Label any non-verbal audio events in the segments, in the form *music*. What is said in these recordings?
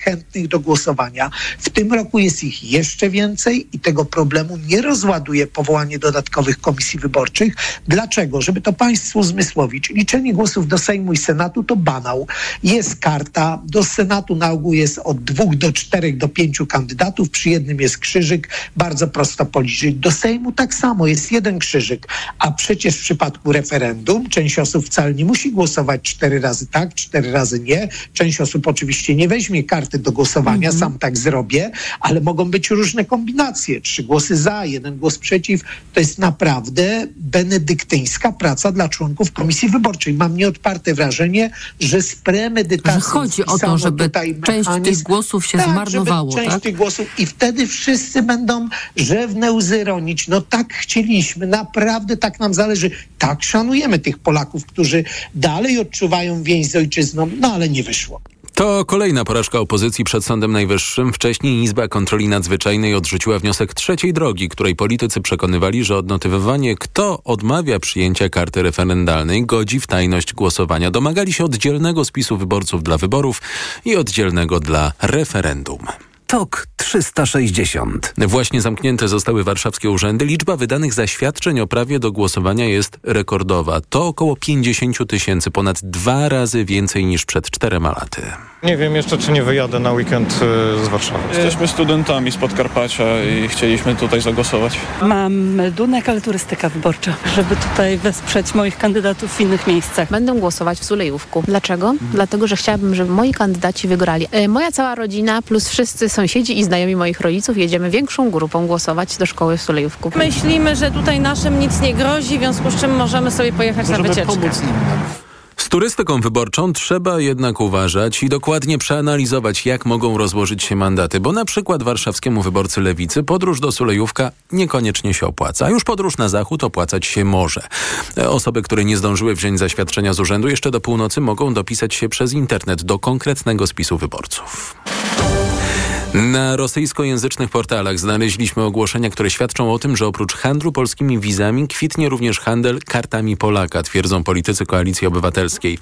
chętnych do głosowania. W tym roku jest ich jeszcze więcej i tego problemu nie rozładuje powołanie dodatkowych komisji wyborczych. Dlaczego? Żeby to Państwu uzmysłowić. Liczenie głosów do Sejmu i Senatu to banał. Jest karta. Do Senatu na ogół jest od dwóch do czterech do pięciu kandydatów. Przy jednym jest krzyżyk. Bardzo prosto policzyć. Do Sejmu tak samo jest jeden krzyżyk. A przecież w przypadku referendum część osób wcale nie musi głosować cztery razy tak, cztery razy nie. Część osób oczywiście nie weźmie karty do głosowania, mm -hmm. sam tak zrobię, ale mogą być różne kombinacje. Trzy głosy za, jeden głos przeciw. To jest naprawdę benedyktyńska praca dla członków Komisji Wyborczej. Mam nieodparte wrażenie, że z premedytacją... Że chodzi o to, żeby część tych głosów się tak, zmarnowało, część tak? tych głosów i wtedy wszyscy będą rzewne łzy ronić. No tak chcieliśmy, naprawdę tak nam zależy. Tak szanujemy tych Polaków, którzy dalej odczuwają więź z ojczyzną, no ale nie wyszło. To kolejna porażka opozycji przed Sądem Najwyższym. Wcześniej Izba Kontroli Nadzwyczajnej odrzuciła wniosek trzeciej drogi, której politycy przekonywali, że odnotowywanie, kto odmawia przyjęcia karty referendalnej, godzi w tajność głosowania. Domagali się oddzielnego spisu wyborców dla wyborów i oddzielnego dla referendum. TOK 360. Właśnie zamknięte zostały warszawskie urzędy. Liczba wydanych zaświadczeń o prawie do głosowania jest rekordowa. To około 50 tysięcy, ponad dwa razy więcej niż przed czterema laty. Nie wiem jeszcze, czy nie wyjadę na weekend y, z Warszawy. Jesteśmy studentami z Podkarpacia i chcieliśmy tutaj zagłosować. Mam meldunek, ale turystyka wyborcza, żeby tutaj wesprzeć moich kandydatów w innych miejscach. Będę głosować w Sulejówku. Dlaczego? Dlatego, że chciałabym, żeby moi kandydaci wygrali. E, moja cała rodzina plus wszyscy sąsiedzi i znajomi moich rodziców jedziemy większą grupą głosować do szkoły w Sulejówku. Myślimy, że tutaj naszym nic nie grozi, w związku z czym możemy sobie pojechać Możemy na wycieczkę. pomóc nim. Z turystyką wyborczą trzeba jednak uważać i dokładnie przeanalizować, jak mogą rozłożyć się mandaty, bo na przykład warszawskiemu wyborcy lewicy podróż do Sulejówka niekoniecznie się opłaca, a już podróż na zachód opłacać się może. Osoby, które nie zdążyły wziąć zaświadczenia z urzędu, jeszcze do północy mogą dopisać się przez internet do konkretnego spisu wyborców. Na rosyjskojęzycznych portalach znaleźliśmy ogłoszenia, które świadczą o tym, że oprócz handlu polskimi wizami kwitnie również handel kartami Polaka, twierdzą politycy Koalicji Obywatelskiej.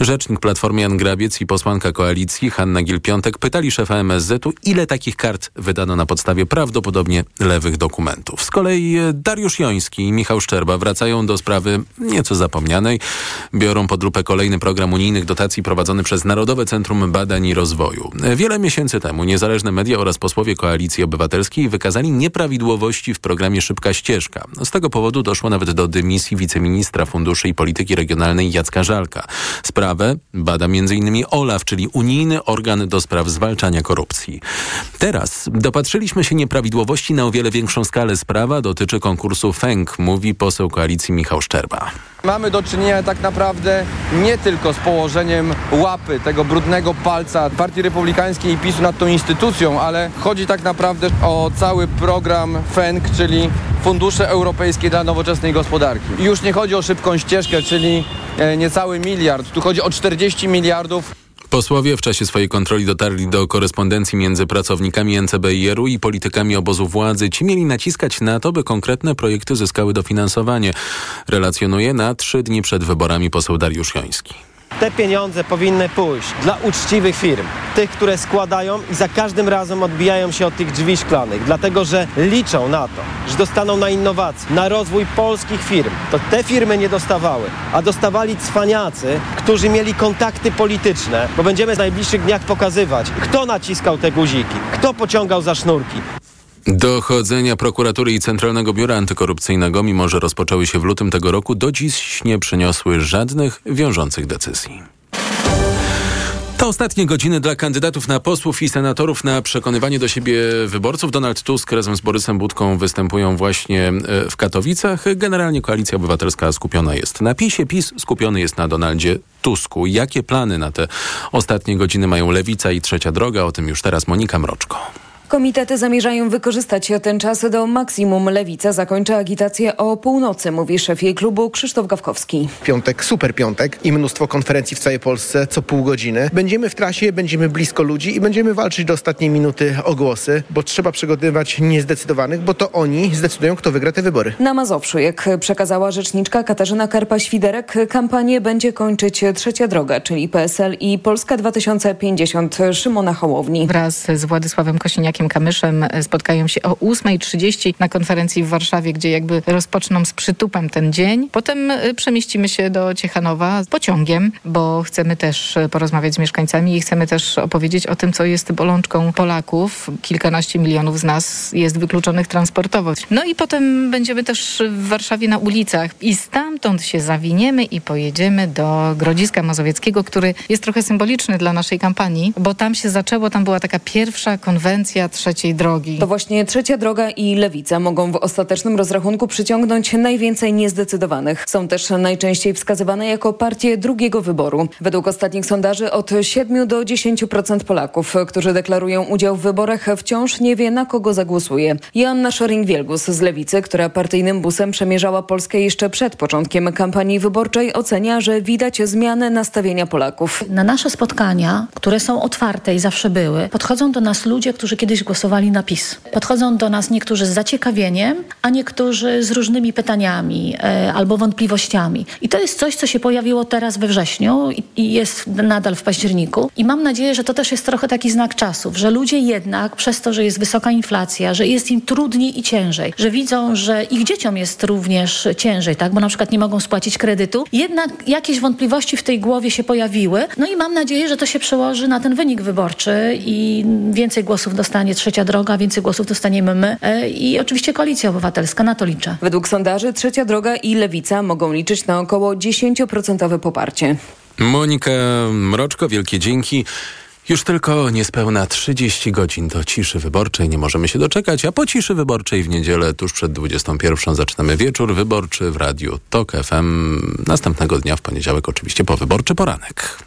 Rzecznik Platformy Jan Grabiec i posłanka koalicji Hanna Gil-Piątek pytali szefa MSZ-u, ile takich kart wydano na podstawie prawdopodobnie lewych dokumentów. Z kolei Dariusz Joński i Michał Szczerba wracają do sprawy nieco zapomnianej. Biorą pod lupę kolejny program unijnych dotacji prowadzony przez Narodowe Centrum Badań i Rozwoju. Wiele miesięcy temu niezależne media oraz posłowie Koalicji Obywatelskiej wykazali nieprawidłowości w programie Szybka Ścieżka. Z tego powodu doszło nawet do dymisji wiceministra Funduszy i Polityki Regionalnej Jacka Żalka. Sprawę bada m.in. OLAF, czyli Unijny Organ do Spraw Zwalczania Korupcji. Teraz dopatrzyliśmy się nieprawidłowości na o wiele większą skalę. Sprawa dotyczy konkursu FENK, mówi poseł Koalicji Michał Szczerba. Mamy do czynienia tak naprawdę nie tylko z położeniem łapy, tego brudnego palca Partii Republikańskiej i PiSu nad tą instytucją, ale chodzi tak naprawdę o cały program FENK, czyli Fundusze Europejskie dla Nowoczesnej Gospodarki. Już nie chodzi o szybką ścieżkę, czyli niecały miliard, tu chodzi o 40 miliardów Posłowie w czasie swojej kontroli dotarli do korespondencji między pracownikami NCBIR-u i politykami obozu władzy. Ci mieli naciskać na to, by konkretne projekty zyskały dofinansowanie. Relacjonuje na trzy dni przed wyborami poseł Dariusz Joński. Te pieniądze powinny pójść dla uczciwych firm, tych, które składają i za każdym razem odbijają się od tych drzwi szklanych, dlatego że liczą na to, że dostaną na innowacje, na rozwój polskich firm. To te firmy nie dostawały, a dostawali cwaniacy, którzy mieli kontakty polityczne, bo będziemy w najbliższych dniach pokazywać, kto naciskał te guziki, kto pociągał za sznurki. Dochodzenia prokuratury i Centralnego Biura Antykorupcyjnego, mimo że rozpoczęły się w lutym tego roku, do dziś nie przyniosły żadnych wiążących decyzji. To ostatnie godziny dla kandydatów na posłów i senatorów na przekonywanie do siebie wyborców. Donald Tusk razem z Borysem Budką występują właśnie w Katowicach. Generalnie Koalicja Obywatelska skupiona jest na PiSie, PiS skupiony jest na Donaldzie Tusku. Jakie plany na te ostatnie godziny mają Lewica i Trzecia Droga? O tym już teraz Monika Mroczko. Komitety zamierzają wykorzystać ten czas do maksimum. Lewica zakończy agitację o północy, mówi szef jej klubu Krzysztof Gawkowski. Piątek, super piątek i mnóstwo konferencji w całej Polsce co pół godziny. Będziemy w trasie, będziemy blisko ludzi i będziemy walczyć do ostatniej minuty o głosy, bo trzeba przygotowywać niezdecydowanych, bo to oni zdecydują, kto wygra te wybory. Na Mazowszu, jak przekazała rzeczniczka Katarzyna Karpa-Świderek, kampanię będzie kończyć Trzecia Droga, czyli PSL i Polska 2050 Szymona Hołowni. Wraz z Władysławem Kosiniakiem-Kamyszem spotkają się o 8.30 na konferencji w Warszawie, gdzie jakby rozpoczną z przytupem ten dzień. Potem y, przemieścimy się do Ciechanowa pociągiem, bo chcemy też porozmawiać z mieszkańcami i chcemy też opowiedzieć o tym, co jest bolączką Polaków. Kilkanaście milionów z nas jest wykluczonych transportowo. No i potem będziemy też w Warszawie na ulicach i stamtąd się zawiniemy i pojedziemy do Grodziska Mazowieckiego, który jest trochę symboliczny dla naszej kampanii, bo tam się zaczęło, tam była taka pierwsza konwencja trzeciej drogi. To właśnie trzecia droga i lewica mogą w ostatecznym rozrachunku przyciągnąć najwięcej niezdecydowanych. Są też najczęściej wskazywane jako partie drugiego wyboru. Według ostatnich sondaży od 7 do 10% Polaków, którzy deklarują udział w wyborach, wciąż nie wie na kogo zagłosuje. Joanna Szoring-Wielgus z Lewicy, która partyjnym busem przemierzała Polskę jeszcze przed początkiem kampanii wyborczej, ocenia, że widać zmianę nastawienia Polaków. Na nasze spotkania, które są otwarte i zawsze były, podchodzą do nas ludzie, którzy kiedyś głosowali na PiS. Podchodzą do nas niektórzy z zaciekawieniem, a niektórzy z różnymi pytaniami e, albo wątpliwościami. I to jest coś, co się pojawiło teraz we wrześniu i, i jest nadal w październiku. I mam nadzieję, że to też jest trochę taki znak czasów, że ludzie jednak przez to, że jest wysoka inflacja, że jest im trudniej i ciężej, że widzą, że ich dzieciom jest również ciężej, tak, bo na przykład nie mogą spłacić kredytu, jednak jakieś wątpliwości w tej głowie się pojawiły. No i mam nadzieję, że to się przełoży na ten wynik wyborczy i więcej głosów dostanie Trzecia Droga, więcej głosów dostaniemy my e, i oczywiście Koalicja Obywatelska. Na to liczę. Według sondaży Trzecia Droga i Lewica mogą liczyć na około 10% poparcie. Monika Mroczko, wielkie dzięki. Już tylko niespełna 30 godzin do ciszy wyborczej. Nie możemy się doczekać, a po ciszy wyborczej w niedzielę tuż przed 21 zaczynamy wieczór wyborczy w radiu TOK FM. Następnego dnia w poniedziałek oczywiście po wyborczy poranek.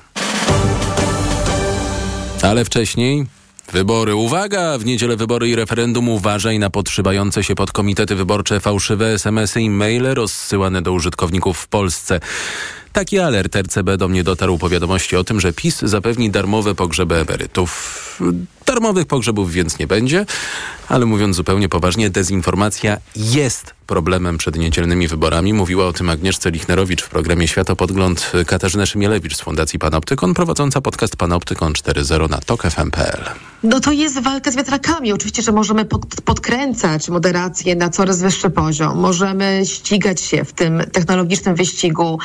Ale wcześniej Wybory. Uwaga! W niedzielę wybory i referendum uważaj na podszybające się pod komitety wyborcze fałszywe SMS-y i maile rozsyłane do użytkowników w Polsce. Taki alert RCB do mnie dotarł po wiadomości o tym, że PiS zapewni darmowe pogrzeby emerytów. Darmowych pogrzebów więc nie będzie, ale mówiąc zupełnie poważnie, dezinformacja jest problemem przed niedzielnymi wyborami. Mówiła o tym Agnieszce Lichnerowicz w programie Światopodgląd Katarzyna Szymielewicz z Fundacji Panoptykon, prowadząca podcast Panoptykon 4.0 na tokfm.pl. No to jest walka z wiatrakami. Oczywiście, że możemy pod, podkręcać moderację na coraz wyższy poziom. Możemy ścigać się w tym technologicznym wyścigu.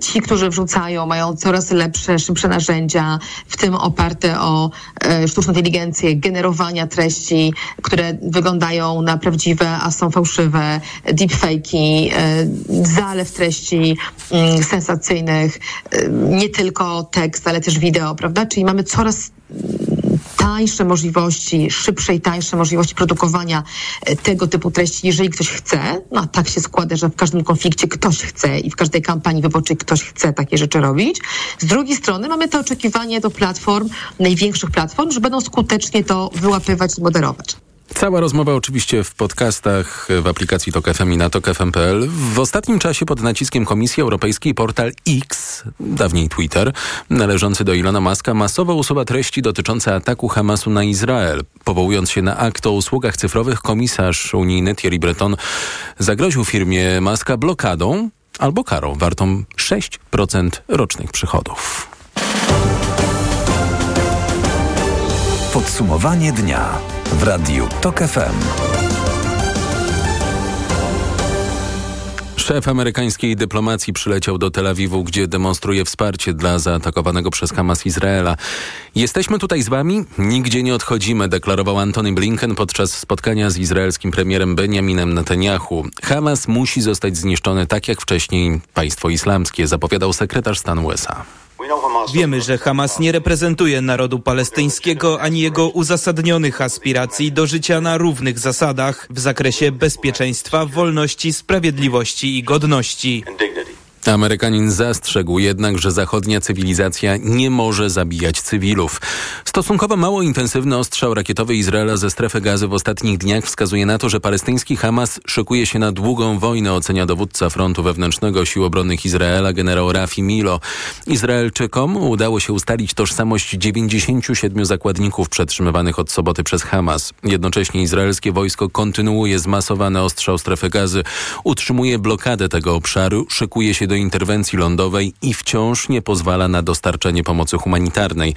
Ci, którzy wrzucają, mają coraz lepsze, szybsze narzędzia, w tym oparte o e, sztuczną inteligencję, generowania treści, które wyglądają na prawdziwe, a są fałszywe, deepfake'i, e, zalew treści mm, sensacyjnych, e, nie tylko tekst, ale też wideo, prawda? Czyli mamy coraz tańsze możliwości, szybsze i tańsze możliwości produkowania e, tego typu treści, jeżeli ktoś chce. No a tak się składa, że w każdym konflikcie ktoś chce i w każdej kampanii wyborczej ktoś chce takie rzeczy robić. Z drugiej strony mamy to oczekiwanie do platform, największych platform, że będą skutecznie to wyłapywać i moderować. Cała rozmowa oczywiście w podcastach, w aplikacji TOK FM i na tokfm.pl. W ostatnim czasie pod naciskiem Komisji Europejskiej portal X, dawniej Twitter, należący do Ilona Maska, masowo usuwa treści dotyczące ataku Hamasu na Izrael. Powołując się na akt o usługach cyfrowych, komisarz unijny Thierry Breton zagroził firmie Maska blokadą albo karą wartą 6% rocznych przychodów. Podsumowanie dnia w Radiu TOK FM. Szef amerykańskiej dyplomacji przyleciał do Tel Awiwu, gdzie demonstruje wsparcie dla zaatakowanego przez Hamas Izraela. Jesteśmy tutaj z wami, nigdzie nie odchodzimy, deklarował Antony Blinken podczas spotkania z izraelskim premierem Benjaminem Netanyahu. Hamas musi zostać zniszczony tak jak wcześniej państwo islamskie, zapowiadał sekretarz stanu USA. Wiemy, że Hamas nie reprezentuje narodu palestyńskiego ani jego uzasadnionych aspiracji do życia na równych zasadach w zakresie bezpieczeństwa, wolności, sprawiedliwości i godności. Amerykanin zastrzegł jednak, że zachodnia cywilizacja nie może zabijać cywilów. Stosunkowo mało intensywny ostrzał rakietowy Izraela ze strefy gazy w ostatnich dniach wskazuje na to, że palestyński Hamas szykuje się na długą wojnę, ocenia dowódca frontu wewnętrznego Sił Obronnych Izraela generał Rafi Milo. Izraelczykom udało się ustalić tożsamość 97 zakładników przetrzymywanych od soboty przez Hamas. Jednocześnie izraelskie wojsko kontynuuje zmasowany ostrzał strefy gazy, utrzymuje blokadę tego obszaru, szykuje się do interwencji lądowej i wciąż nie pozwala na dostarczenie pomocy humanitarnej.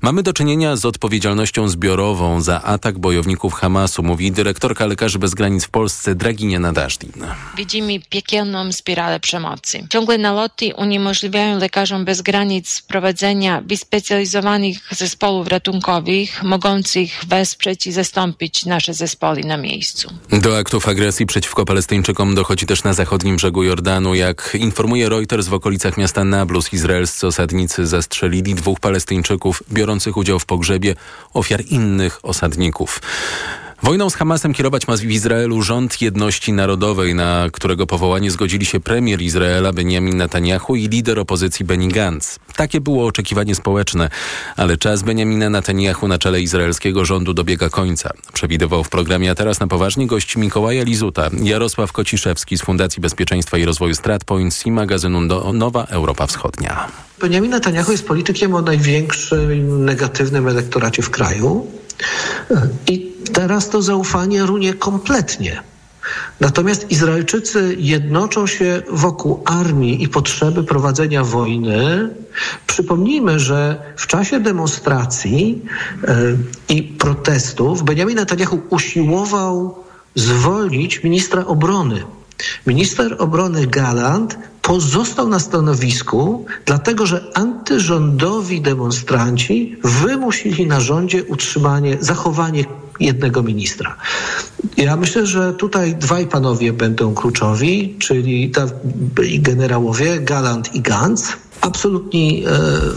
Mamy do czynienia z odpowiedzialnością zbiorową za atak bojowników Hamasu, mówi dyrektorka Lekarzy Bez Granic w Polsce Draginia Nadaszlin. Widzimy piekielną spiralę przemocy. Ciągłe naloty uniemożliwiają lekarzom bez granic prowadzenia wyspecjalizowanych zespołów ratunkowych, mogących wesprzeć i zastąpić nasze zespoły na miejscu. Do aktów agresji przeciwko Palestyńczykom dochodzi też na zachodnim brzegu Jordanu. Jak informuje Reuters, w okolicach miasta Nablus izraelscy osadnicy zastrzelili dwóch Palestyńczyków biorących udział w pogrzebie ofiar innych osadników. Wojną z Hamasem kierować ma w Izraelu rząd jedności narodowej, na którego powołanie zgodzili się premier Izraela Benjamin Netanyahu i lider opozycji Benny Gantz. Takie było oczekiwanie społeczne, ale czas Benjamina Netanyahu na czele izraelskiego rządu dobiega końca. Przewidywał w programie, a teraz na poważnie gości Mikołaja Lizuta, Jarosław Kociszewski z Fundacji Bezpieczeństwa i Rozwoju StratPoints i magazynu Nowa Europa Wschodnia. Benjamin Netanyahu jest politykiem o największym negatywnym elektoracie w kraju i teraz to zaufanie runie kompletnie. Natomiast Izraelczycy jednoczą się wokół armii i potrzeby prowadzenia wojny. Przypomnijmy, że w czasie demonstracji yy, i protestów Benjamin Netanyahu usiłował zwolnić ministra obrony. Minister obrony Galant pozostał na stanowisku, dlatego że antyrządowi demonstranci wymusili na rządzie utrzymanie, zachowanie jednego ministra. Ja myślę, że tutaj dwaj panowie będą kluczowi, czyli generałowie Galant i Gantz absolutni e,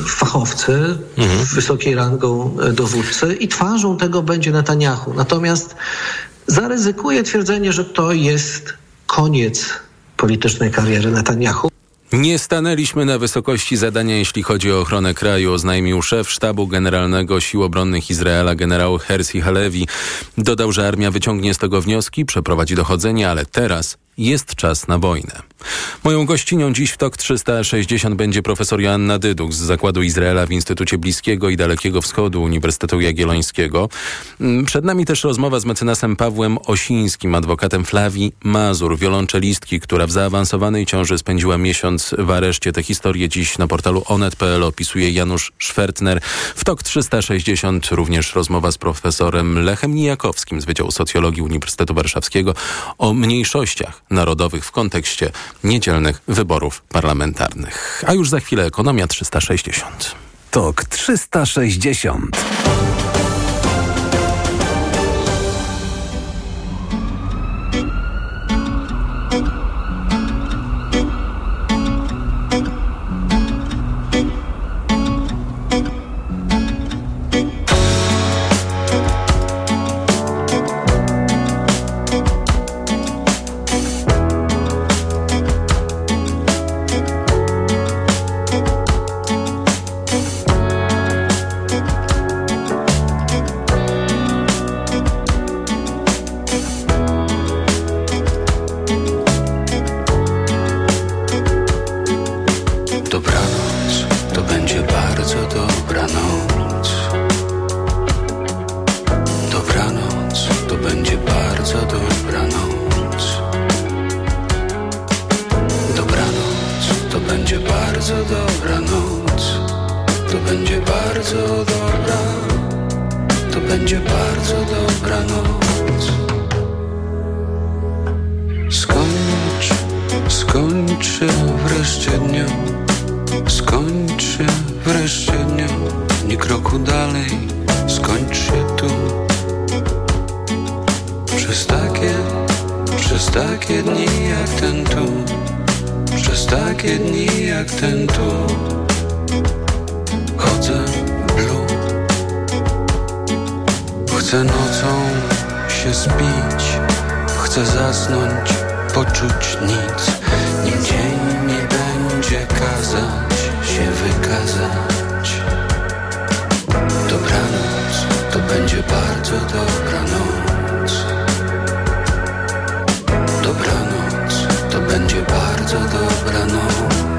fachowcy, mhm. wysokiej rangą e, dowódcy i twarzą tego będzie Netanyahu. Natomiast zaryzykuję twierdzenie, że to jest koniec politycznej kariery Netanyahu. Nie stanęliśmy na wysokości zadania, jeśli chodzi o ochronę kraju, oznajmił szef sztabu generalnego Sił Obronnych Izraela generał Hersi Halevi. Dodał, że armia wyciągnie z tego wnioski, przeprowadzi dochodzenie, ale teraz jest czas na wojnę. Moją gościnią dziś w TOK 360 będzie profesor Joanna Dyduk z Zakładu Izraela w Instytucie Bliskiego i Dalekiego Wschodu Uniwersytetu Jagiellońskiego. Mm, przed nami też rozmowa z mecenasem Pawłem Osińskim, adwokatem Flawi Mazur, wiolonczelistki, która w zaawansowanej ciąży spędziła miesiąc w areszcie. Tę historię dziś na portalu onet.pl opisuje Janusz Szwertner. W TOK 360 również rozmowa z profesorem Lechem Nijakowskim z Wydziału Socjologii Uniwersytetu Warszawskiego o mniejszościach narodowych w kontekście niedzielnych wyborów parlamentarnych. A już za chwilę ekonomia 360. Tok 360. takie dni jak ten tu. Przez takie dni jak ten tu. Chodzę blue. Chcę nocą się spić. Chcę zasnąć, poczuć nic. Nim dzień mi będzie kazać się wykazać. Dobranoc to będzie bardzo dobranoc. Bardzo dobra noc.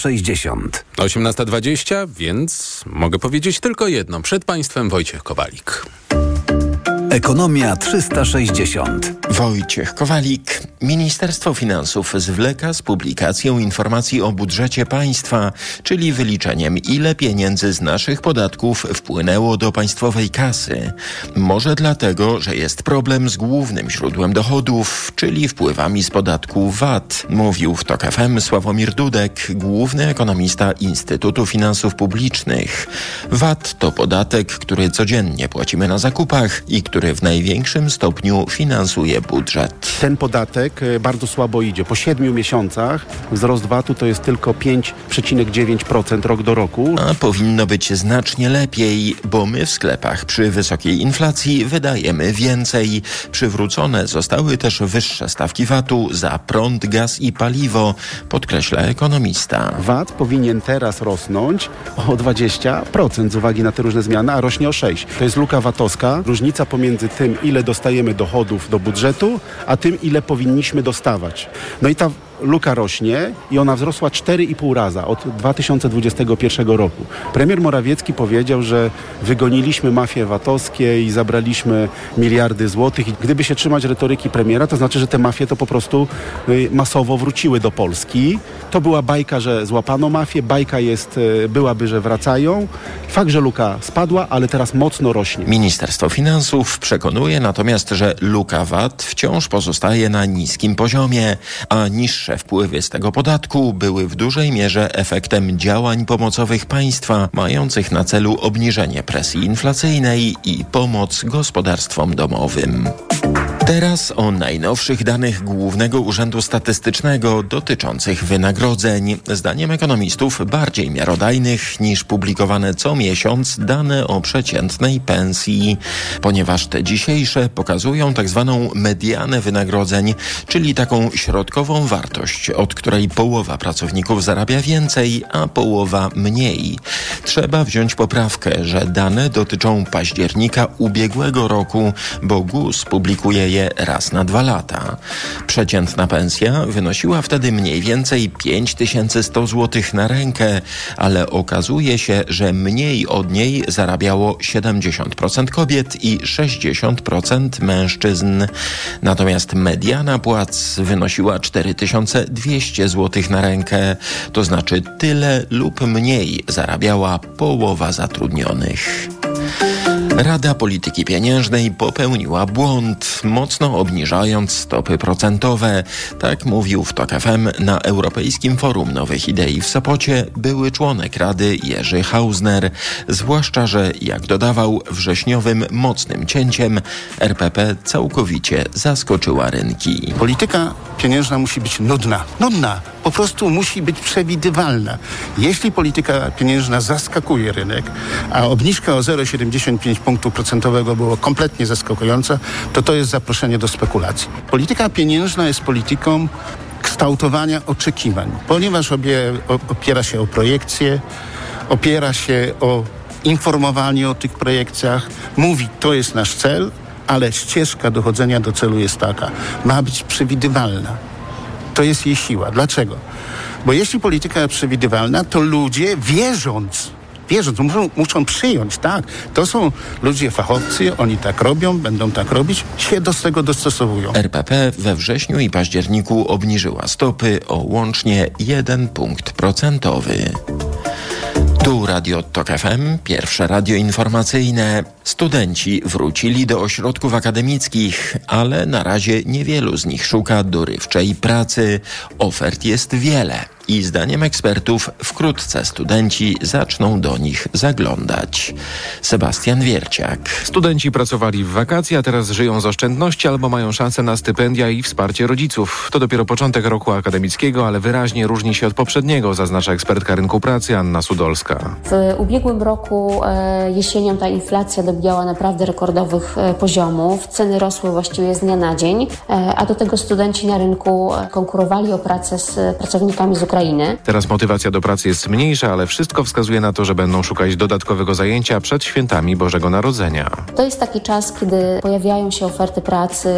360. 18.20, więc mogę powiedzieć tylko jedno. Przed Państwem Wojciech Kowalik. Ekonomia 360. Wojciech Kowalik. Ministerstwo Finansów zwleka z publikacją informacji o budżecie państwa, czyli wyliczeniem, ile pieniędzy z naszych podatków wpłynęło do państwowej kasy. Może dlatego, że jest problem z głównym źródłem dochodów, czyli wpływami z podatku VAT, mówił w TOK FM Sławomir Dudek, główny ekonomista Instytutu Finansów Publicznych. VAT to podatek, który codziennie płacimy na zakupach i który w największym stopniu finansuje budżet. Ten podatek e, bardzo słabo idzie. Po siedmiu miesiącach wzrost VAT-u to jest tylko 5,9% rok do roku. A powinno być znacznie lepiej, bo my w sklepach przy wysokiej inflacji wydajemy więcej. Przywrócone zostały też wyższe stawki VAT-u za prąd, gaz i paliwo, podkreśla ekonomista. VAT powinien teraz rosnąć o 20% z uwagi na te różne zmiany, a rośnie o 6%. To jest luka VAT-owska, różnica pomiędzy tym, ile dostajemy dochodów do budżetu, a tym, ile powinniśmy dostawać. No i ta luka rośnie i ona wzrosła 4,5 raza od 2021 roku. Premier Morawiecki powiedział, że wygoniliśmy mafie VAT-owskie i zabraliśmy miliardy złotych. I gdyby się trzymać retoryki premiera, to znaczy, że te mafie to po prostu y, masowo wróciły do Polski. To była bajka, że złapano mafię, bajka jest, y, byłaby, że wracają. Fakt, że luka spadła, ale teraz mocno rośnie. Ministerstwo Finansów przekonuje natomiast, że luka VAT wciąż pozostaje na niskim poziomie, a niższe wpływy z tego podatku były w dużej mierze efektem działań pomocowych państwa, mających na celu obniżenie presji inflacyjnej i pomoc gospodarstwom domowym. Teraz o najnowszych danych Głównego Urzędu Statystycznego dotyczących wynagrodzeń. Zdaniem ekonomistów bardziej miarodajnych niż publikowane co miesiąc dane o przeciętnej pensji, ponieważ te dzisiejsze pokazują tak zwaną medianę wynagrodzeń, czyli taką środkową wartość, od której połowa pracowników zarabia więcej, a połowa mniej. Trzeba wziąć poprawkę, że dane dotyczą października ubiegłego roku, bo GUS publikuje je raz na dwa lata. Przeciętna pensja wynosiła wtedy mniej więcej 5100 zł na rękę, ale okazuje się, że mniej od niej zarabiało 70% kobiet i 60% mężczyzn. Natomiast mediana płac wynosiła 4200 zł na rękę, to znaczy tyle lub mniej zarabiała połowa zatrudnionych. Rada Polityki Pieniężnej popełniła błąd, mocno obniżając stopy procentowe. Tak mówił w TOK FM na Europejskim Forum Nowych Idei w Sopocie były członek Rady Jerzy Hausner. Zwłaszcza, że jak dodawał, wrześniowym mocnym cięciem RPP całkowicie zaskoczyła rynki. Polityka pieniężna musi być nudna. Nudna. Po prostu musi być przewidywalna. Jeśli polityka pieniężna zaskakuje rynek, a obniżka o 0,75 punktu procentowego było kompletnie zaskakująca, to to jest zaproszenie do spekulacji. Polityka pieniężna jest polityką kształtowania oczekiwań, ponieważ obie, opiera się o projekcje, opiera się o informowanie o tych projekcjach, mówi to jest nasz cel, ale ścieżka dochodzenia do celu jest taka. Ma być przewidywalna. To jest jej siła. Dlaczego? Bo jeśli polityka jest przewidywalna, to ludzie wierząc, wierząc, muszą, muszą przyjąć, tak, to są ludzie fachowcy, oni tak robią, będą tak robić, się do tego dostosowują. RPP we wrześniu i październiku obniżyła stopy o łącznie jeden punkt procentowy. Tu Radio Tok FM, pierwsze radio informacyjne. Studenci wrócili do ośrodków akademickich, ale na razie niewielu z nich szuka dorywczej pracy. Ofert jest wiele i zdaniem ekspertów wkrótce studenci zaczną do nich zaglądać. Sebastian Wierciak. Studenci pracowali w wakacje, a teraz żyją z oszczędności albo mają szansę na stypendia i wsparcie rodziców. To dopiero początek roku akademickiego, ale wyraźnie różni się od poprzedniego, zaznacza ekspertka rynku pracy Anna Sudolska. W ubiegłym roku e, jesienią ta inflacja dobijała naprawdę rekordowych e, poziomów. Ceny rosły właściwie z dnia na dzień, e, a do tego studenci na rynku konkurowali o pracę z pracownikami z Ukrainy. Teraz motywacja do pracy jest mniejsza, ale wszystko wskazuje na to, że będą szukać dodatkowego zajęcia przed świętami Bożego Narodzenia. To jest taki czas, kiedy pojawiają się oferty pracy,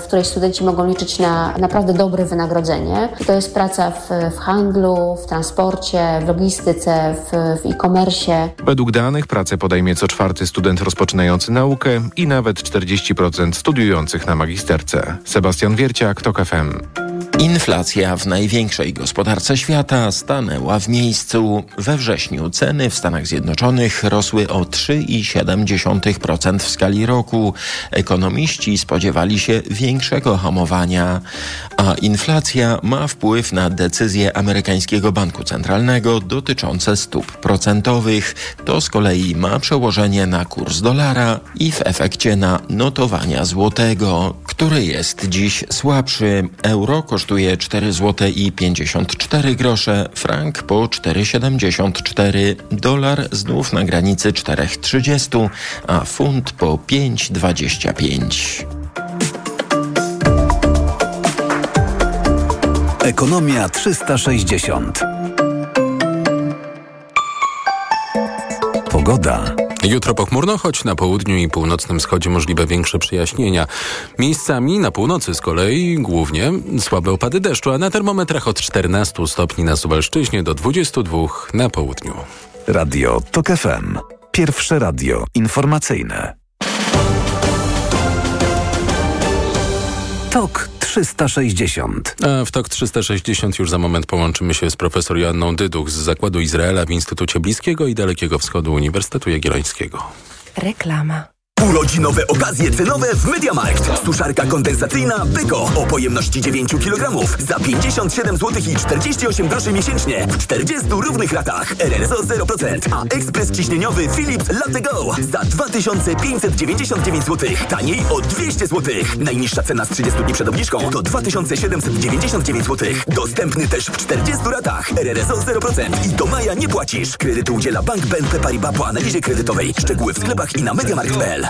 w której studenci mogą liczyć na naprawdę dobre wynagrodzenie. I to jest praca w, w handlu, w transporcie, w logistyce, w, w e-commerce. Według danych pracę podejmie co czwarty student rozpoczynający naukę i nawet 40% studiujących na magisterce. Sebastian Wierciak, TOK FM. Inflacja w największej gospodarce świata stanęła w miejscu. We wrześniu ceny w Stanach Zjednoczonych rosły o 3,7% w skali roku. Ekonomiści spodziewali się większego hamowania, a inflacja ma wpływ na decyzje amerykańskiego banku centralnego dotyczące stóp procentowych. To z kolei ma przełożenie na kurs dolara i w efekcie na notowania złotego, który jest dziś słabszy. Euro kosztuje 4 zł i 54 grosze, frank po 4,74, dolar znów na granicy 4,30, a funt po 5,25. Ekonomia 360. Pogoda. Jutro pochmurno, choć na południu i północnym wschodzie możliwe większe przejaśnienia. Miejscami na północy z kolei głównie słabe opady deszczu, a na termometrach od 14 stopni na Suwalszczyźnie do 22 na południu. Radio TOK FM. Pierwsze radio informacyjne. TOK 360. A w TOK 360 już za moment połączymy się z profesor Joanną Dyduch z Zakładu Izraela w Instytucie Bliskiego i Dalekiego Wschodu Uniwersytetu Jagiellońskiego. Reklama. Urodzinowe okazje cenowe w MediaMarkt. Suszarka kondensacyjna Beko o pojemności 9 kg za 57 zł i 48 groszy miesięcznie w 40 równych ratach. RRSO 0%, a ekspres ciśnieniowy Philips Latte Go za 2599 zł. Taniej o 200 zł. Najniższa cena z 30 dni przed obniżką to 2799 zł. Dostępny też w 40 ratach. RRSO 0% i do maja nie płacisz. Kredytu udziela Bank BNP Paribas po analizie kredytowej. Szczegóły w sklepach i na mediamarkt.pl.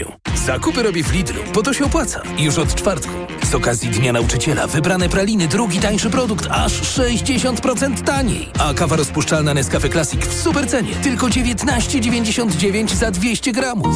Zakupy robię w Lidlu, bo to się opłaca. Już od czwartku. Z okazji Dnia Nauczyciela wybrane praliny, drugi tańszy produkt, aż 60% taniej. A kawa rozpuszczalna Nescafe Classic w super cenie. Tylko 19,99 za 200 gramów.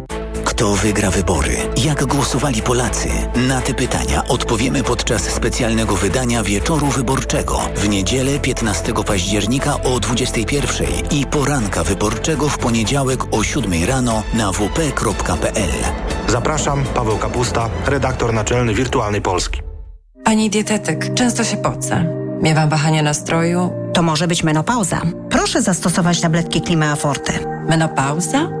Kto wygra wybory? Jak głosowali Polacy? Na te pytania odpowiemy podczas specjalnego wydania Wieczoru Wyborczego w niedzielę 15 października o 21 i poranka wyborczego w poniedziałek o 7 rano na wp.pl. Zapraszam, Paweł Kapusta, redaktor naczelny Wirtualnej Polski. Pani dietetyk, często się pocę. Miewam wahania nastroju. To może być menopauza. Proszę zastosować tabletki Klima Forte. Menopauza?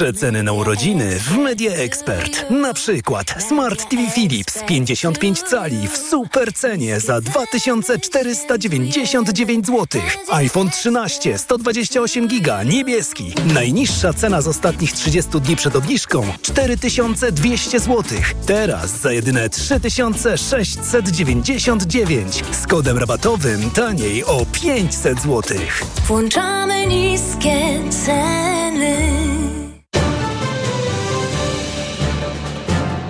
Przeceny na urodziny w Media Expert. Na przykład Smart TV Philips 55 cali w super cenie za 2499 zł. iPhone 13 128 giga niebieski. Najniższa cena z ostatnich 30 dni przed obniżką 4200 zł. Teraz za jedyne 3699 z kodem rabatowym taniej o 500 zł. Włączamy niskie ceny.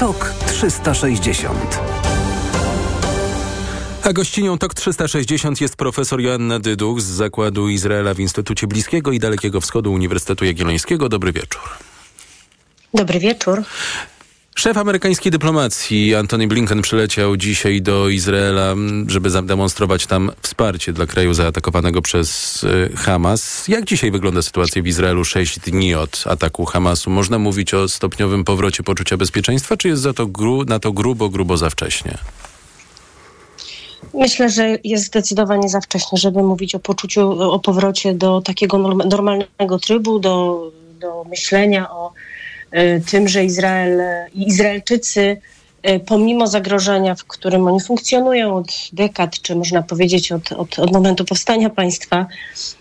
TOK 360 A gościnią TOK 360 jest profesor Joanna Dyduch z Zakładu Izraela w Instytucie Bliskiego i Dalekiego Wschodu Uniwersytetu Jagiellońskiego. Dobry wieczór. Dobry wieczór. Szef amerykańskiej dyplomacji Antony Blinken przyleciał dzisiaj do Izraela, żeby zademonstrować tam wsparcie dla kraju zaatakowanego przez y, Hamas. Jak dzisiaj wygląda sytuacja w Izraelu sześć dni od ataku Hamasu? Można mówić o stopniowym powrocie poczucia bezpieczeństwa, czy jest za to na to grubo, grubo za wcześnie? Myślę, że jest zdecydowanie za wcześnie, żeby mówić o poczuciu, o powrocie do takiego normalnego trybu, do, do myślenia o tym, że Izrael i Izraelczycy y, pomimo zagrożenia, w którym oni funkcjonują od dekad, czy można powiedzieć od, od, od momentu powstania państwa,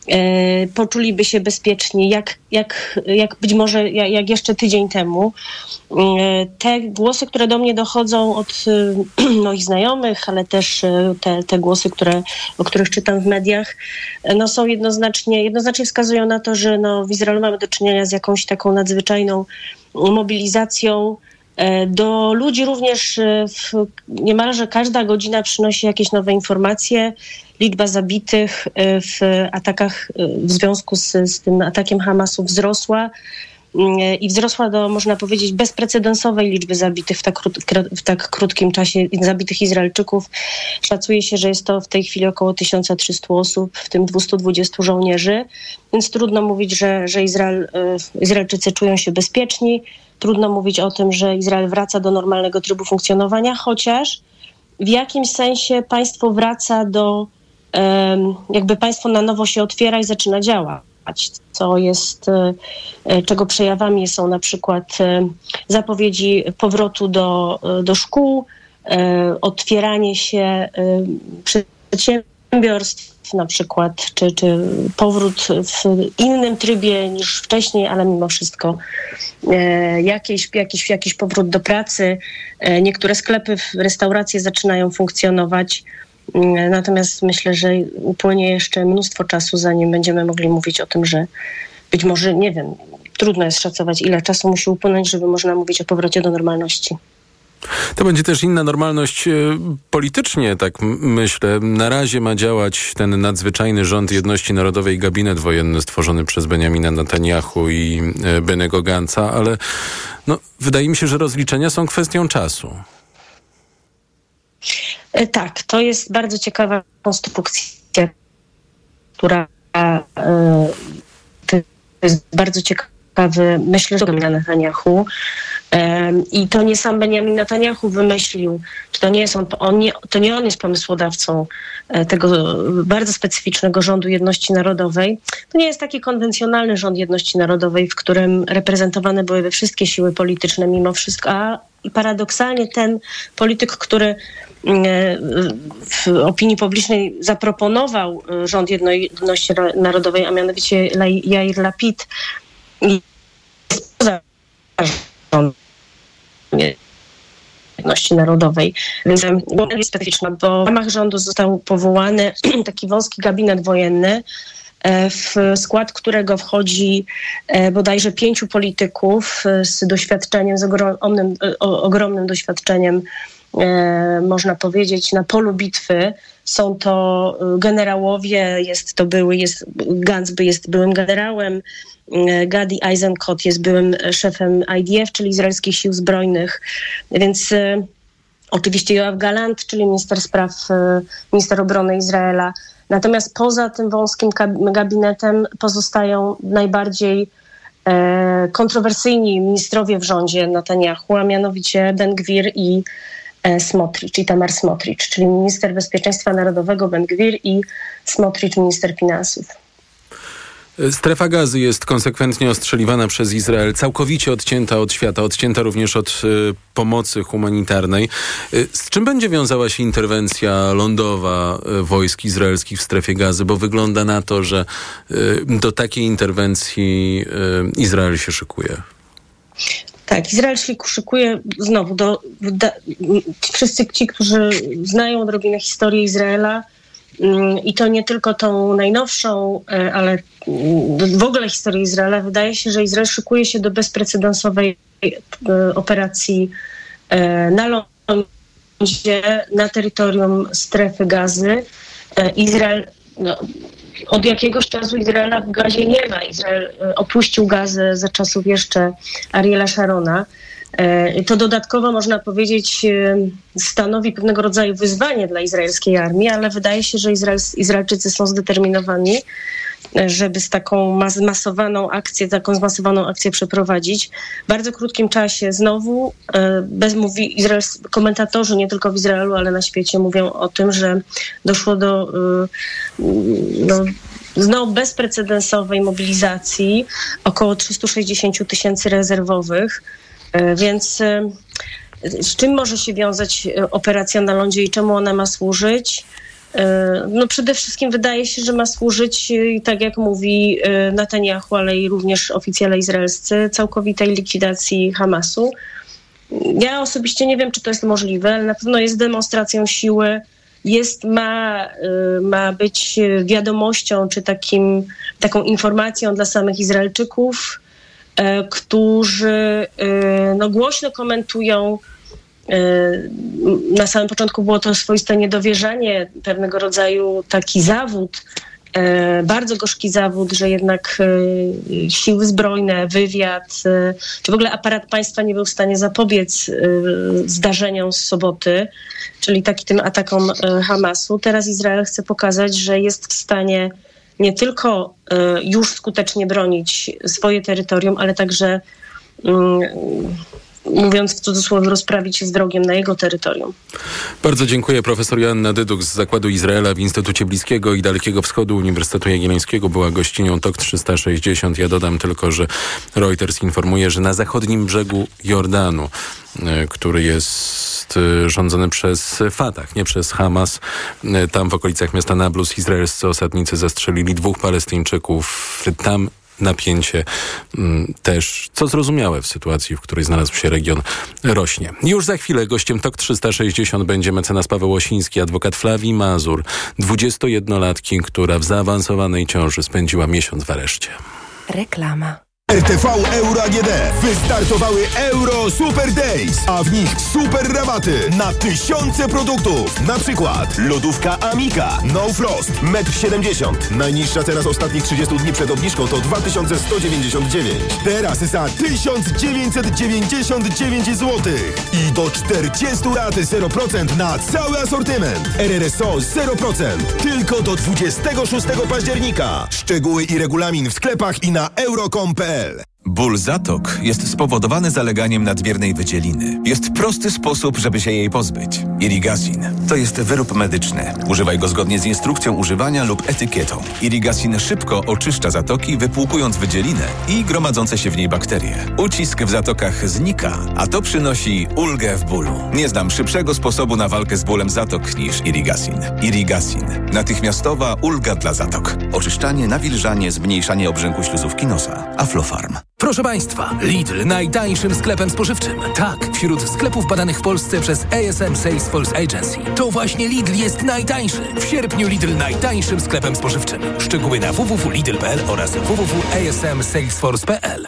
y, poczuliby się bezpieczni, jak, jak, jak być może jak, jeszcze tydzień temu. Y, Te głosy, które do mnie dochodzą od y, *clears throat* moich znajomych, ale też y, te, te głosy, które, o których czytam w mediach, y, no są jednoznacznie, jednoznacznie wskazują na to, że no w Izraelu mamy do czynienia z jakąś taką nadzwyczajną mobilizacją do ludzi również e, w, niemalże każda godzina przynosi jakieś nowe informacje. Liczba zabitych e, w atakach w związku z, z tym atakiem Hamasu wzrosła i wzrosła do, można powiedzieć, bezprecedensowej liczby zabitych w tak, w tak krótkim czasie, zabitych Izraelczyków. Szacuje się, że jest to w tej chwili około 1300 osób, w tym 220 żołnierzy, więc trudno mówić, że, że Izrael, Izraelczycy czują się bezpieczni. Trudno mówić o tym, że Izrael wraca do normalnego trybu funkcjonowania, chociaż w jakimś sensie państwo wraca do, jakby państwo na nowo się otwiera i zaczyna działać co jest, e, e, czego przejawami są na przykład e, zapowiedzi powrotu do, do szkół, otwieranie się przedsiębiorstw, na przykład, czy, czy powrót w innym trybie niż wcześniej, ale mimo wszystko jakiś, jakiś, jakiś powrót do pracy. Niektóre sklepy, restauracje zaczynają funkcjonować. E, natomiast myślę, że upłynie jeszcze mnóstwo czasu, zanim będziemy mogli mówić o tym, że być może, nie wiem, trudno jest szacować, ile czasu musi upłynąć, żeby można mówić o powrocie do normalności. To będzie też inna normalność e, politycznie, tak myślę. Na razie ma działać ten nadzwyczajny rząd jedności narodowej, gabinet wojenny stworzony przez Benjamina Netanyahu i e, Benego Ganca, ale no, wydaje mi się, że rozliczenia są kwestią czasu. E, tak, to jest bardzo ciekawa konstrukcja, która to jest bardzo ciekawy, myślę, że Netanyahu i to nie sam Benjamin Netanyahu wymyślił, czy to nie, jest on, on nie, to nie on jest pomysłodawcą e, tego bardzo specyficznego rządu jedności narodowej. To nie jest taki konwencjonalny rząd jedności narodowej, w którym reprezentowane były wszystkie siły polityczne mimo wszystko, a paradoksalnie ten polityk, który e, w opinii publicznej zaproponował e, rząd jedności narodowej, a mianowicie Jair Lapid, poza jedności narodowej. Więc jest specyficzna, bo w ramach rządu został powołany *clears throat* taki wąski gabinet wojenny, e, w skład którego wchodzi e, bodajże pięciu polityków e, z doświadczeniem, z ogromnym, ogromnym doświadczeniem, można powiedzieć, na polu bitwy. Są to generałowie, jest to były, jest, Gansby jest byłym generałem, E, Gadi Eisenkot jest byłym szefem IDF, czyli Izraelskich Sił Zbrojnych, więc e, oczywiście Joab Galant, czyli minister spraw, e, minister obrony Izraela. Natomiast poza tym wąskim gabinetem pozostają najbardziej kontrowersyjni ministrowie w rządzie Netanyahu, a mianowicie Ben Gwir i Smotrich, i Tamar Smotrich, czyli minister bezpieczeństwa narodowego Ben Gwir i Smotrich, minister finansów. Strefa gazy jest konsekwentnie ostrzeliwana przez Izrael, całkowicie odcięta od świata, odcięta również od y, pomocy humanitarnej. Y, z czym będzie wiązała się interwencja lądowa y, wojsk izraelskich w strefie gazy? Bo wygląda na to, że do takiej interwencji Izrael się szykuje. Tak, Izrael się szykuje znowu do. Da, wszyscy ci, którzy znają odrobinę historię Izraela, Mm, I to nie tylko tą najnowszą, e, ale mm, w ogóle historię Izraela. Wydaje się, że Izrael szykuje się do bezprecedensowej e, operacji e, na lądzie, na terytorium strefy gazy. Izrael no, od jakiegoś czasu Izraela w gazie nie ma. Izrael opuścił gazę za czasów jeszcze Ariela Sharona. E, to dodatkowo można powiedzieć e, stanowi pewnego rodzaju wyzwanie dla izraelskiej armii, ale wydaje się, że Izrael, Izraelczycy są zdeterminowani, e, żeby z taką zmasowaną akcję, taką zmasowaną akcję przeprowadzić. W bardzo krótkim czasie znowu bez mówi komentatorzy nie tylko w Izraelu, ale na świecie mówią o tym, że doszło do no, znowu bezprecedensowej mobilizacji około 360 tysięcy rezerwowych E, więc e, z czym może się wiązać e, operacja na lądzie i czemu ona ma służyć? No przede wszystkim wydaje się, że ma służyć, tak jak mówi Netanyahu, ale i również oficjale izraelscy, całkowitej likwidacji Hamasu. Ja osobiście nie wiem, czy to jest możliwe, ale na pewno jest demonstracją siły, jest, ma, ma być wiadomością, czy takim, taką informacją dla samych Izraelczyków, e, którzy e, no, głośno komentują e, na samym początku było to swoiste niedowierzanie, pewnego rodzaju taki zawód, e, bardzo gorzki zawód, że jednak e, siły zbrojne, wywiad, czy w ogóle aparat państwa nie był w stanie zapobiec zdarzeniom z soboty, czyli taki tym atakom Hamasu. Teraz Izrael chce pokazać, że jest w stanie nie tylko już skutecznie bronić swoje terytorium, ale także mm, mówiąc w cudzysłowie, rozprawić się z wrogiem na jego terytorium. Bardzo dziękuję. Profesor Joanna Dyduk z Zakładu Izraela w Instytucie Bliskiego i Dalekiego Wschodu Uniwersytetu Jagiellońskiego była gościnią TOK 360. Ja dodam tylko, że Reuters informuje, że na zachodnim brzegu Jordanu, e, który jest e, rządzony przez Fatah, nie przez Hamas, e, tam w okolicach miasta Nablus izraelscy osadnicy zastrzelili dwóch Palestyńczyków. Tam napięcie mm, też, co zrozumiałe w sytuacji, w której znalazł się region, rośnie. Już za chwilę gościem TOK 360 będzie mecenas Paweł Osiński, adwokat Flavii Mazur, 21-latki, która w zaawansowanej ciąży spędziła miesiąc w areszcie. Reklama. RTV Euro AGD. Wystartowały Euro Super Days, a w nich super rabaty na tysiące produktów. Na przykład lodówka Amika No Frost 1,70 m. Najniższa teraz ostatnich 30 dni przed obniżką to 2199. Teraz za 1999 zł. I do 40 raty 0% na cały asortyment. RRSO 0%. Tylko do 26 października. Szczegóły i regulamin w sklepach i na euro.com.pl www.radioscoop.pl Ból zatok jest spowodowany zaleganiem nadmiernej wydzieliny. Jest prosty sposób, żeby się jej pozbyć. Irigasin to jest wyrób medyczny. Używaj go zgodnie z instrukcją używania lub etykietą. Irigasin szybko oczyszcza zatoki, wypłukując wydzielinę i gromadzące się w niej bakterie. Ucisk w zatokach znika, a to przynosi ulgę w bólu. Nie znam szybszego sposobu na walkę z bólem zatok niż Irigasin. Irigasin. Natychmiastowa ulga dla zatok. Oczyszczanie, nawilżanie, zmniejszanie obrzęku śluzówki nosa. Aflofarm. Proszę Państwa, Lidl najtańszym sklepem spożywczym. Tak, wśród sklepów badanych w Polsce przez ASM Salesforce Agency. To właśnie Lidl jest najtańszy. W sierpniu Lidl najtańszym sklepem spożywczym. Szczegóły na www.lidl.pl oraz www.asmsalesforce.pl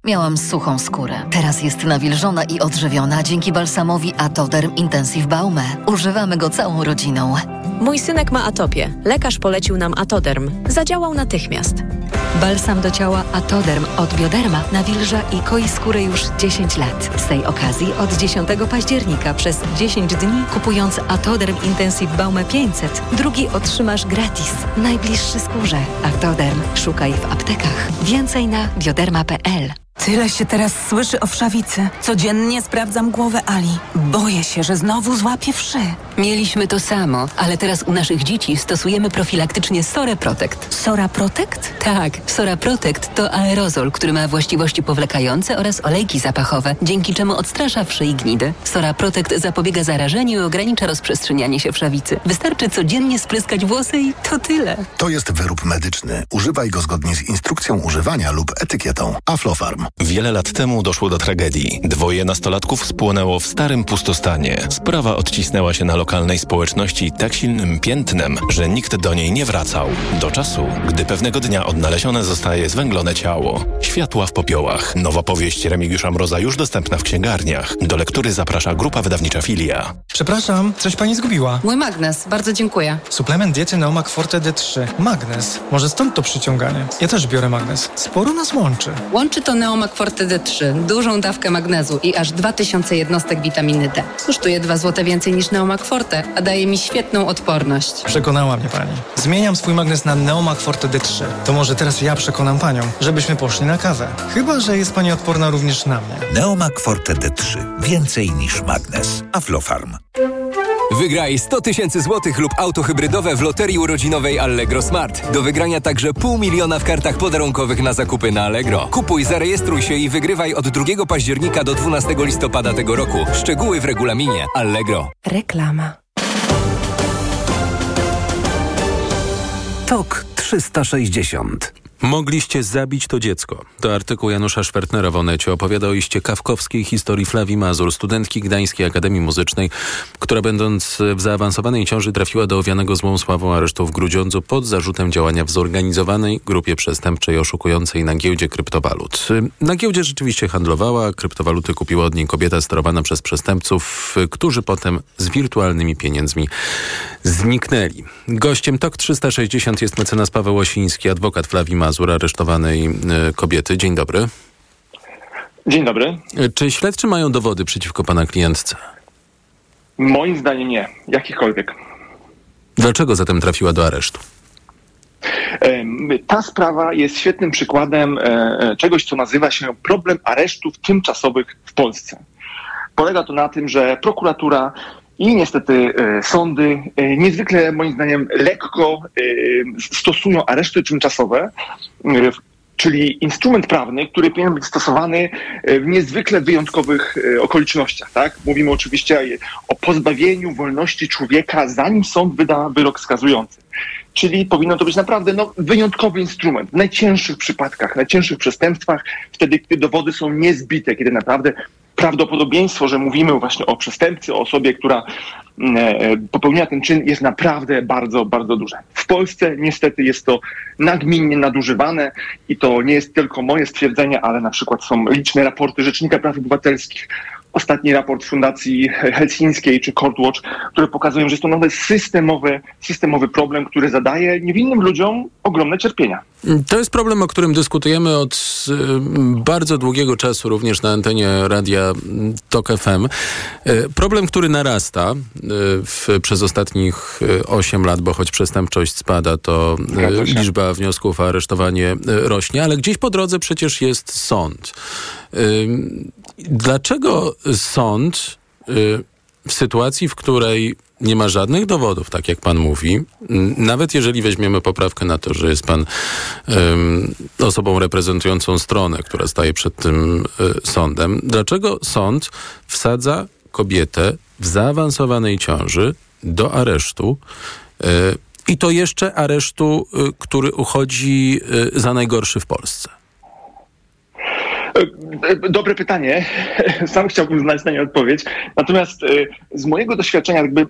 Miałam suchą skórę. Teraz jest nawilżona i odżywiona dzięki balsamowi Atoderm Intensive Baume. Używamy go całą rodziną. Mój synek ma atopię. Lekarz polecił nam Atoderm. Zadziałał natychmiast. Balsam do ciała Atoderm od Bioderma nawilża i koi skórę już 10 lat. Z tej okazji od 10 października przez 10 dni kupując Atoderm Intensive Baume 500, drugi otrzymasz gratis. Najbliższy skórze. Atoderm. Szukaj w aptekach. Więcej na bioderma.pl. Tyle się teraz słyszy o wszawicy. Codziennie sprawdzam głowę Ali. Boję się, że znowu złapie wszy. Mieliśmy to samo, ale teraz u naszych dzieci stosujemy profilaktycznie Sora Protect. Sora Protect? Tak, Sora Protect to aerozol, który ma właściwości powlekające oraz olejki zapachowe, dzięki czemu odstrasza wszy i gnidy. Sora Protect zapobiega zarażeniu i ogranicza rozprzestrzenianie się wszawicy. Wystarczy codziennie spryskać włosy i to tyle. To jest wyrób medyczny. Używaj go zgodnie z instrukcją używania lub etykietą. Aflofarm. Wiele lat temu doszło do tragedii. Dwoje nastolatków spłonęło w starym pustostanie. Sprawa odcisnęła się na lokalnej społeczności tak silnym piętnem, że nikt do niej nie wracał. Do czasu, gdy pewnego dnia odnalezione zostaje zwęglone ciało. Światła w popiołach. Nowa powieść Remigiusza Mroza już dostępna w księgarniach. Do lektury zaprasza grupa wydawnicza Filia. Przepraszam, coś pani zgubiła. Mój magnes, bardzo dziękuję. Suplement diety Neomak Forte D3. Magnes. Może stąd to przyciąganie. Ja też biorę magnes. Sporo nas łączy. Łączy to Neomak Forte D3, dużą dawkę magnezu i aż 2000 jednostek witaminy D. Kosztuje 2 zł więcej niż Neomak Forte, a daje mi świetną odporność. Przekonała mnie pani. Zmieniam swój magnes na Neomak Forte D3. To może teraz ja przekonam panią, żebyśmy poszli na kawę. Chyba, że jest pani odporna również na mnie. Neomak Forte D3. Więcej niż magnes. Aflofarm. Wygraj 100 tysięcy złotych lub auto hybrydowe w loterii urodzinowej Allegro Smart. Do wygrania także pół miliona w kartach podarunkowych na zakupy na Allegro. Kupuj, zarejestruj się i wygrywaj od 2 października do 12 listopada tego roku. Szczegóły w regulaminie Allegro. Reklama. TOK 360 Mogliście zabić to dziecko. To artykuł Janusza Szwertnera w Onecie opowiada o iście kawkowskiej historii Flavii Mazur, studentki Gdańskiej Akademii Muzycznej, która będąc w zaawansowanej ciąży trafiła do owianego złą sławą aresztu w Grudziądzu pod zarzutem działania w zorganizowanej grupie przestępczej oszukującej na giełdzie kryptowalut. Na giełdzie rzeczywiście handlowała, kryptowaluty kupiła od niej kobieta sterowana przez przestępców, którzy potem z wirtualnymi pieniędzmi zniknęli. Gościem TOK 360 jest mecenas Paweł Osiński, adwokat Flavii Mazur. Mazur, aresztowanej e, kobiety. Dzień dobry. Dzień dobry. E, czy śledczy mają dowody przeciwko pana klientce? Moim zdaniem nie, jakichkolwiek. Dlaczego zatem trafiła do aresztu? Ta sprawa jest świetnym przykładem e, czegoś, co nazywa się problem aresztów tymczasowych w Polsce. Polega to na tym, że prokuratura i niestety sądy niezwykle moim zdaniem lekko stosują areszty tymczasowe, czyli instrument prawny, który powinien być stosowany w niezwykle wyjątkowych okolicznościach. Tak? Mówimy oczywiście o pozbawieniu wolności człowieka, zanim sąd wyda wyrok skazujący. Czyli powinno to być naprawdę no, wyjątkowy instrument w najcięższych przypadkach, najcięższych przestępstwach, wtedy, kiedy dowody są niezbite, kiedy naprawdę prawdopodobieństwo, że mówimy właśnie o przestępcy, o osobie, która e, popełniła ten czyn, jest naprawdę bardzo, bardzo duże. W Polsce niestety jest to nagminnie nadużywane i to nie jest tylko moje stwierdzenie, ale na przykład są liczne raporty Rzecznika Praw Obywatelskich ostatni raport Fundacji Helsińskiej czy Courtwatch, które pokazują, że jest to nawet systemowy, systemowy problem, który zadaje niewinnym ludziom ogromne cierpienia. To jest problem, o którym dyskutujemy od y, bardzo długiego czasu, również na antenie radia TOK FM. Y, problem, który narasta y, w, przez ostatnich 8 lat, bo choć przestępczość spada, to liczba wniosków o aresztowanie rośnie, ale gdzieś po drodze przecież jest sąd. Dlaczego sąd w sytuacji, w której nie ma żadnych dowodów, tak jak pan mówi, nawet jeżeli weźmiemy poprawkę na to, że jest pan osobą reprezentującą stronę, która staje przed tym y, sądem, dlaczego sąd wsadza kobietę w zaawansowanej ciąży do aresztu y, i to jeszcze aresztu, y, który uchodzi za najgorszy w Polsce? Dobre pytanie. *laughs* Sam chciałbym znać na nie odpowiedź. Natomiast z mojego doświadczenia, jakby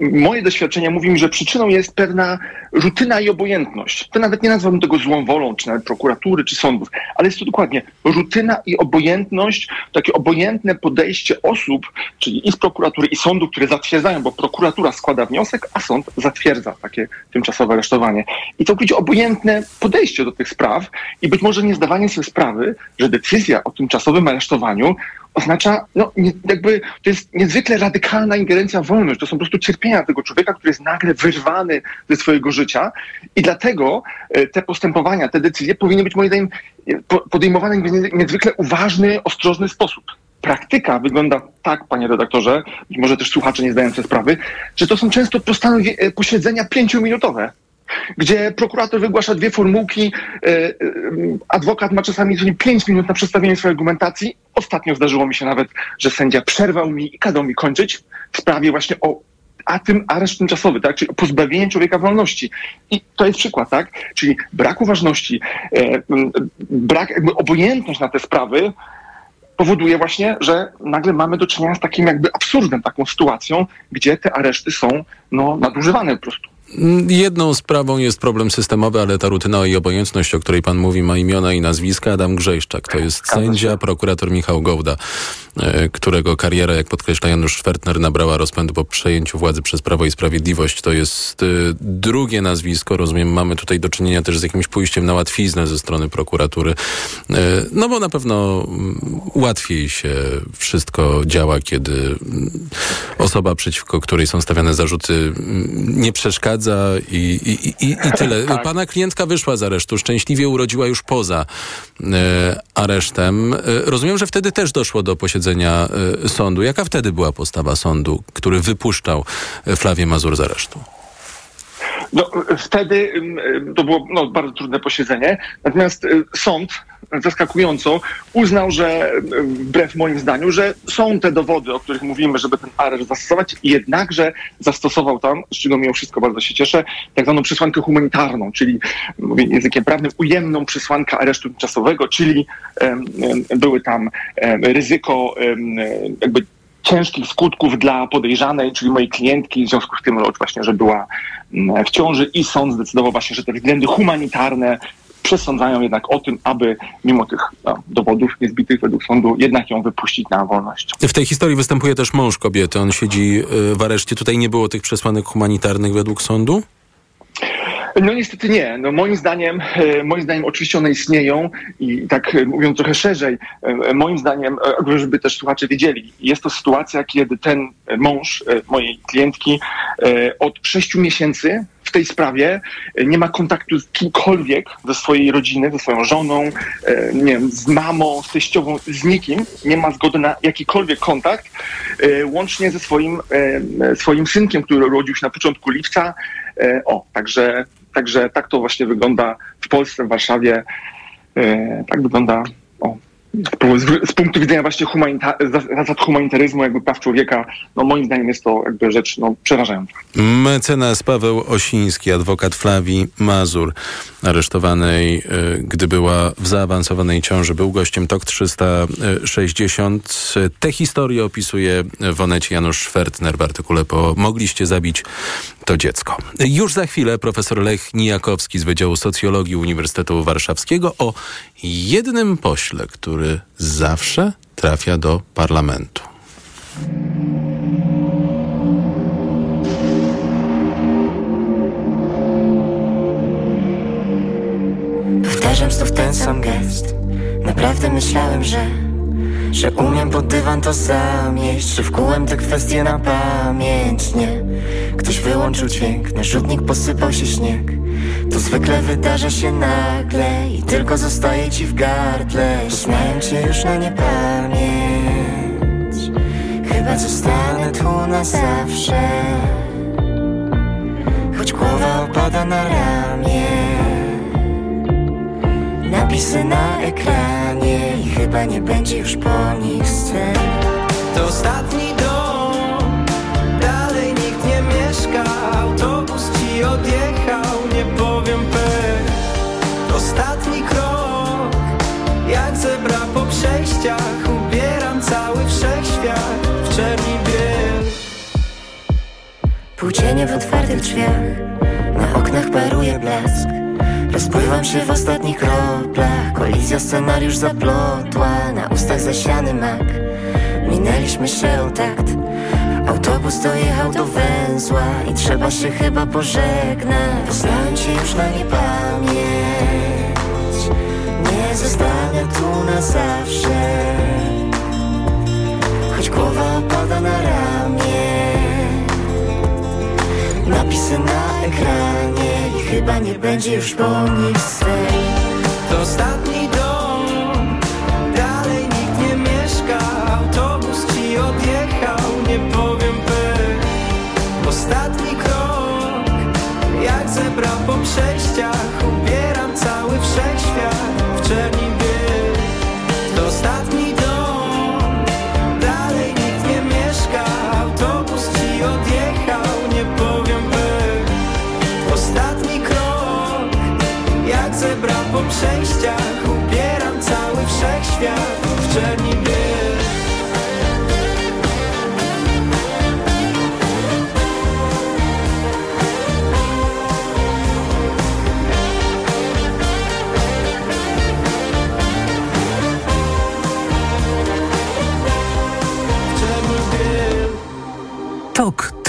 moje doświadczenia mówi mi, że przyczyną jest pewna rutyna i obojętność. To nawet nie nazwałbym tego złą wolą, czy nawet prokuratury, czy sądów, ale jest to dokładnie rutyna i obojętność, takie obojętne podejście osób, czyli i z prokuratury, i sądu, które zatwierdzają, bo prokuratura składa wniosek, a sąd zatwierdza takie tymczasowe aresztowanie. I będzie obojętne podejście do tych spraw i być może nie zdawanie sobie sprawy, że decyzja o tymczasowym aresztowaniu oznacza, no jakby to jest niezwykle radykalna ingerencja w wolność. To są po prostu cierpienia tego człowieka, który jest nagle wyrwany ze swojego życia i dlatego e, te postępowania, te decyzje powinny być moim zdaniem podejmowane w niezwykle uważny, ostrożny sposób. Praktyka wygląda tak, panie redaktorze, być może też słuchacze nie zdają sobie sprawy, że to są często e, posiedzenia pięciominutowe gdzie prokurator wygłasza dwie formułki, e, e, adwokat ma czasami 5 minut na przedstawienie swojej argumentacji. Ostatnio zdarzyło mi się nawet, że sędzia przerwał mi i kazał mi kończyć w sprawie właśnie o a tym areszt tymczasowy, tak? czyli pozbawienie człowieka wolności. I to jest przykład, tak? Czyli brak uważności, e, brak jakby obojętność na te sprawy powoduje właśnie, że nagle mamy do czynienia z takim jakby absurdem, taką sytuacją, gdzie te areszty są no, nadużywane po prostu. Jedną sprawą jest problem systemowy, ale ta rutyna i obojętność, o której pan mówi, ma imiona i nazwiska. Adam Grzejszczak to jest sędzia, prokurator Michał Gołda, którego kariera, jak podkreśla Janusz Szwertner, nabrała rozpędu po przejęciu władzy przez Prawo i Sprawiedliwość. To jest e, drugie nazwisko. Rozumiem, mamy tutaj do czynienia też z jakimś pójściem na łatwiznę ze strony prokuratury. E, no bo na pewno mm, łatwiej się wszystko działa, kiedy mm, osoba, przeciwko której są stawiane zarzuty, mm, nie przeszkadza i, i, i, i tyle. tak. Pana klientka wyszła z aresztu, szczęśliwie urodziła już poza e, aresztem. E, rozumiem, że wtedy też doszło do posiedzenia posiedzenia y, sądu. Jaka wtedy była postawa sądu, który wypuszczał y, Flawię Mazur z aresztu? No, wtedy ym, to było no, bardzo trudne posiedzenie, natomiast y, sąd zaskakująco uznał, że y, wbrew moim zdaniu, że są te dowody, o których mówimy, żeby ten areszt zastosować, jednakże zastosował tam, z czego mimo wszystko bardzo się cieszę, tak zwaną przesłankę humanitarną, czyli mówię językiem prawnym, ujemną przesłankę aresztu tymczasowego, czyli em, były tam em, ryzyko em, jakby ciężkich skutków dla podejrzanej, czyli mojej klientki, w związku z tym no, właśnie, że była mm, w ciąży i sąd zdecydował właśnie, że te względy humanitarne przesądzają jednak o tym, aby mimo tych no, dowodów niezbitych według sądu jednak ją wypuścić na wolność. W tej historii występuje też mąż kobiety. On siedzi y, w areszcie. Tutaj nie było tych przesłanek humanitarnych według sądu? No niestety nie. No moim zdaniem, e, moim zdaniem oczywiście one istnieją i tak e, mówiąc trochę szerzej, e, moim zdaniem, żeby też słuchacze wiedzieli, jest to sytuacja, kiedy ten mąż mojej klientki od sześciu miesięcy w tej sprawie nie ma kontaktu z kimkolwiek ze swojej rodziny, ze swoją żoną, nie wiem, z mamą, z teściową, z nikim. Nie ma zgody na jakikolwiek kontakt, łącznie ze swoim, swoim synkiem, który urodził się na początku lipca. O, także, także tak to właśnie wygląda w Polsce, w Warszawie. E, Tak wygląda o, z, z punktu widzenia właśnie humanita- zasad humanitaryzmu, jakby praw człowieka, no moim zdaniem jest to jakby rzecz no, przerażająca. Mecenas Paweł Osiński, adwokat Flawi Mazur, aresztowanej, gdy była w zaawansowanej ciąży, był gościem TOK 360. Te historie opisuje w Onecie Janusz Schwertner w artykule po Mogliście zabić to dziecko. Już za chwilę profesor Lech Nijakowski z Wydziału Socjologii Uniwersytetu Warszawskiego o jednym pośle, który zawsze trafia do parlamentu. Powtarzam znów ten sam gest Naprawdę myślałem, że Że umiem pod dywan to zamieść Że wkułem te kwestie na pamięć Nie, ktoś wyłączył dźwięk Na rzutnik posypał się śnieg. To zwykle wydarza się nagle I tylko zostaje ci w gardle. Poznałem cię już na niepamięć. Chyba zostanę tu na zawsze. Choć głowa opada na ramię Napisy na ekranie i chyba nie będzie już po nich scen. To ostatni dom, dalej nikt nie mieszka Autobus ci odjechał, nie powiem pech Ostatni krok, jak zebra po przejściach Ubieram cały wszechświat w czerni biel. Półcienie w otwartych drzwiach Na oknach paruje blask Rozpływam się w ostatnich kroplach. Kolizja scenariusz zaplotła. Na ustach zasiany mak. Minęliśmy się takt. Autobus dojechał do węzła I trzeba się chyba pożegnać. Poznałem cię już na niepamięć. Nie zostanę tu na zawsze. Choć głowa opada na ramię. Napisy na ekranie chyba nie będzie już po nich swej. To ostatni dom, dalej nikt nie mieszka. Autobus ci odjechał, nie powiem pech Ostatni krok, jak zebra po przejściach. Ubieram cały wszechświat w czerni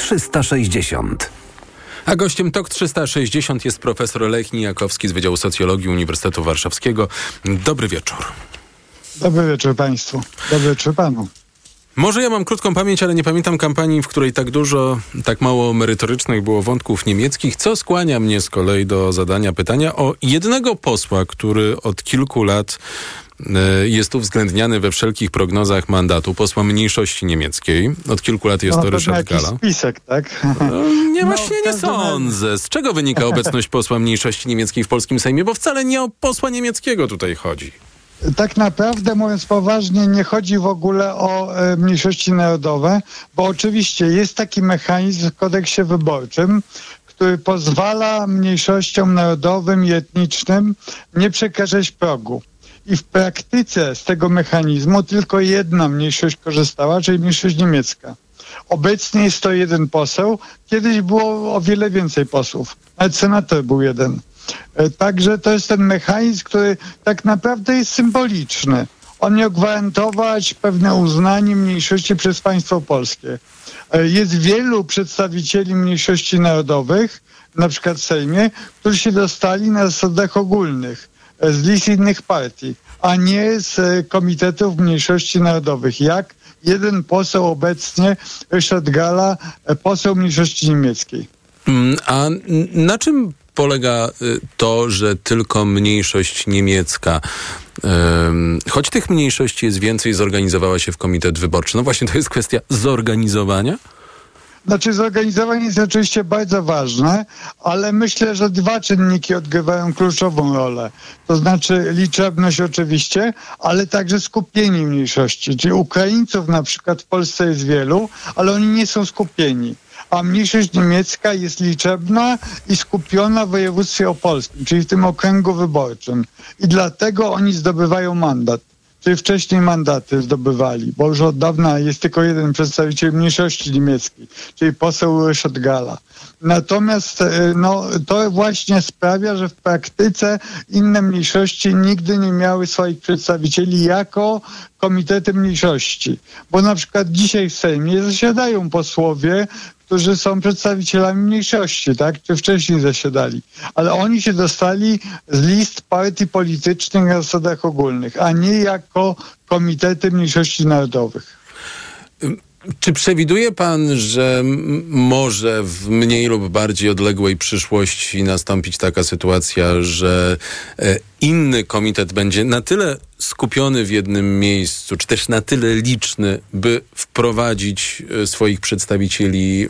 360. A gościem TOK 360 jest profesor Lech Nijakowski z Wydziału Socjologii Uniwersytetu Warszawskiego. Dobry wieczór. Dobry wieczór Państwu. Dobry wieczór Panu. Może ja mam krótką pamięć, ale nie pamiętam kampanii, w której tak dużo, tak mało merytorycznych było wątków niemieckich, co skłania mnie z kolei do zadania pytania o jednego posła, który od kilku lat jest uwzględniany we wszelkich prognozach mandatu posła mniejszości niemieckiej. Od kilku lat jest No, to Ryszard Gala. spisek, tak? No, nie, No, właśnie nie sądzę. Z czego wynika obecność *laughs* posła mniejszości niemieckiej w polskim Sejmie? Bo wcale nie o posła niemieckiego tutaj chodzi. Tak naprawdę, mówiąc poważnie, nie chodzi w ogóle o e, mniejszości narodowe, bo oczywiście jest taki mechanizm w kodeksie wyborczym, który pozwala mniejszościom narodowym i etnicznym nie przekroczyć progu. I w praktyce z tego mechanizmu tylko jedna mniejszość korzystała, czyli mniejszość niemiecka. Obecnie jest to jeden poseł, kiedyś było o wiele więcej posłów. Nawet senator był jeden. E, Także to jest ten mechanizm, który tak naprawdę jest symboliczny. On miał gwarantować pewne uznanie mniejszości przez państwo polskie. E, Jest wielu przedstawicieli mniejszości narodowych, na przykład w Sejmie, którzy się dostali na zasadach ogólnych z list innych partii, a nie z e, komitetów mniejszości narodowych. Jak jeden poseł obecnie, Ryszard Gala, e, poseł mniejszości niemieckiej. Mm, A na czym polega y, to, że tylko mniejszość niemiecka, choć tych mniejszości jest więcej, zorganizowała się w komitet wyborczy? No właśnie to jest kwestia zorganizowania? Znaczy zorganizowanie jest oczywiście bardzo ważne, ale myślę, że dwa czynniki odgrywają kluczową rolę. To znaczy liczebność oczywiście, ale także skupienie mniejszości. Czyli Ukraińców na przykład w Polsce jest wielu, ale oni nie są skupieni. A mniejszość niemiecka jest liczebna i skupiona w województwie opolskim, czyli w tym okręgu wyborczym. I dlatego oni zdobywają mandat. Czyli wcześniej mandaty zdobywali, bo już od dawna jest tylko jeden przedstawiciel mniejszości niemieckiej, czyli poseł Ryszard Gala. Natomiast e, no, to właśnie sprawia, że w praktyce inne mniejszości nigdy nie miały swoich przedstawicieli jako komitety mniejszości. Bo na przykład dzisiaj w Sejmie zasiadają posłowie, którzy są przedstawicielami mniejszości, tak? Czy wcześniej zasiadali. Ale oni się dostali z list partii politycznych na zasadach ogólnych, a nie jako komitety mniejszości narodowych. Czy przewiduje pan, że może w mniej lub bardziej odległej przyszłości nastąpić taka sytuacja, że e, inny komitet będzie na tyle skupiony w jednym miejscu, czy też na tyle liczny, by wprowadzić e, swoich przedstawicieli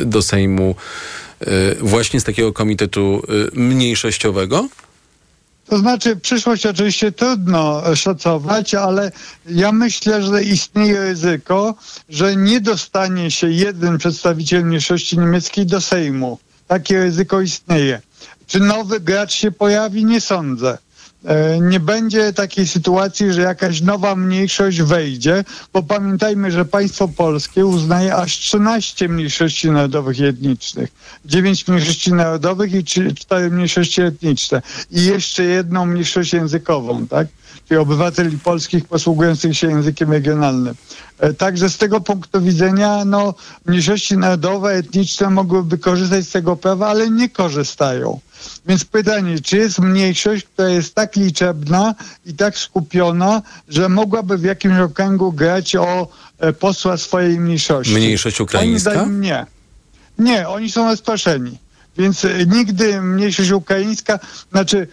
e, do Sejmu właśnie z takiego komitetu mniejszościowego? To znaczy, przyszłość oczywiście trudno szacować, ale ja myślę, że istnieje ryzyko, że nie dostanie się jeden przedstawiciel mniejszości niemieckiej do Sejmu. Takie ryzyko istnieje. Czy nowy gracz się pojawi? Nie sądzę. E, Nie będzie takiej sytuacji, że jakaś nowa mniejszość wejdzie, bo pamiętajmy, że państwo polskie uznaje aż 13 mniejszości narodowych i etnicznych. 9 mniejszości narodowych i 4 mniejszości etniczne. I jeszcze jedną mniejszość językową, tak? Czyli obywateli polskich posługujących się językiem regionalnym. E, Także z tego punktu widzenia, no, mniejszości narodowe, etniczne mogłyby korzystać z tego prawa, ale nie korzystają. Więc pytanie, czy jest mniejszość, która jest tak liczebna i tak skupiona, że mogłaby w jakimś okręgu grać o e, posła swojej mniejszości? Mniejszość ukraińska? zdaniem nie. Nie, oni są rozproszeni. Więc e, nigdy mniejszość ukraińska, znaczy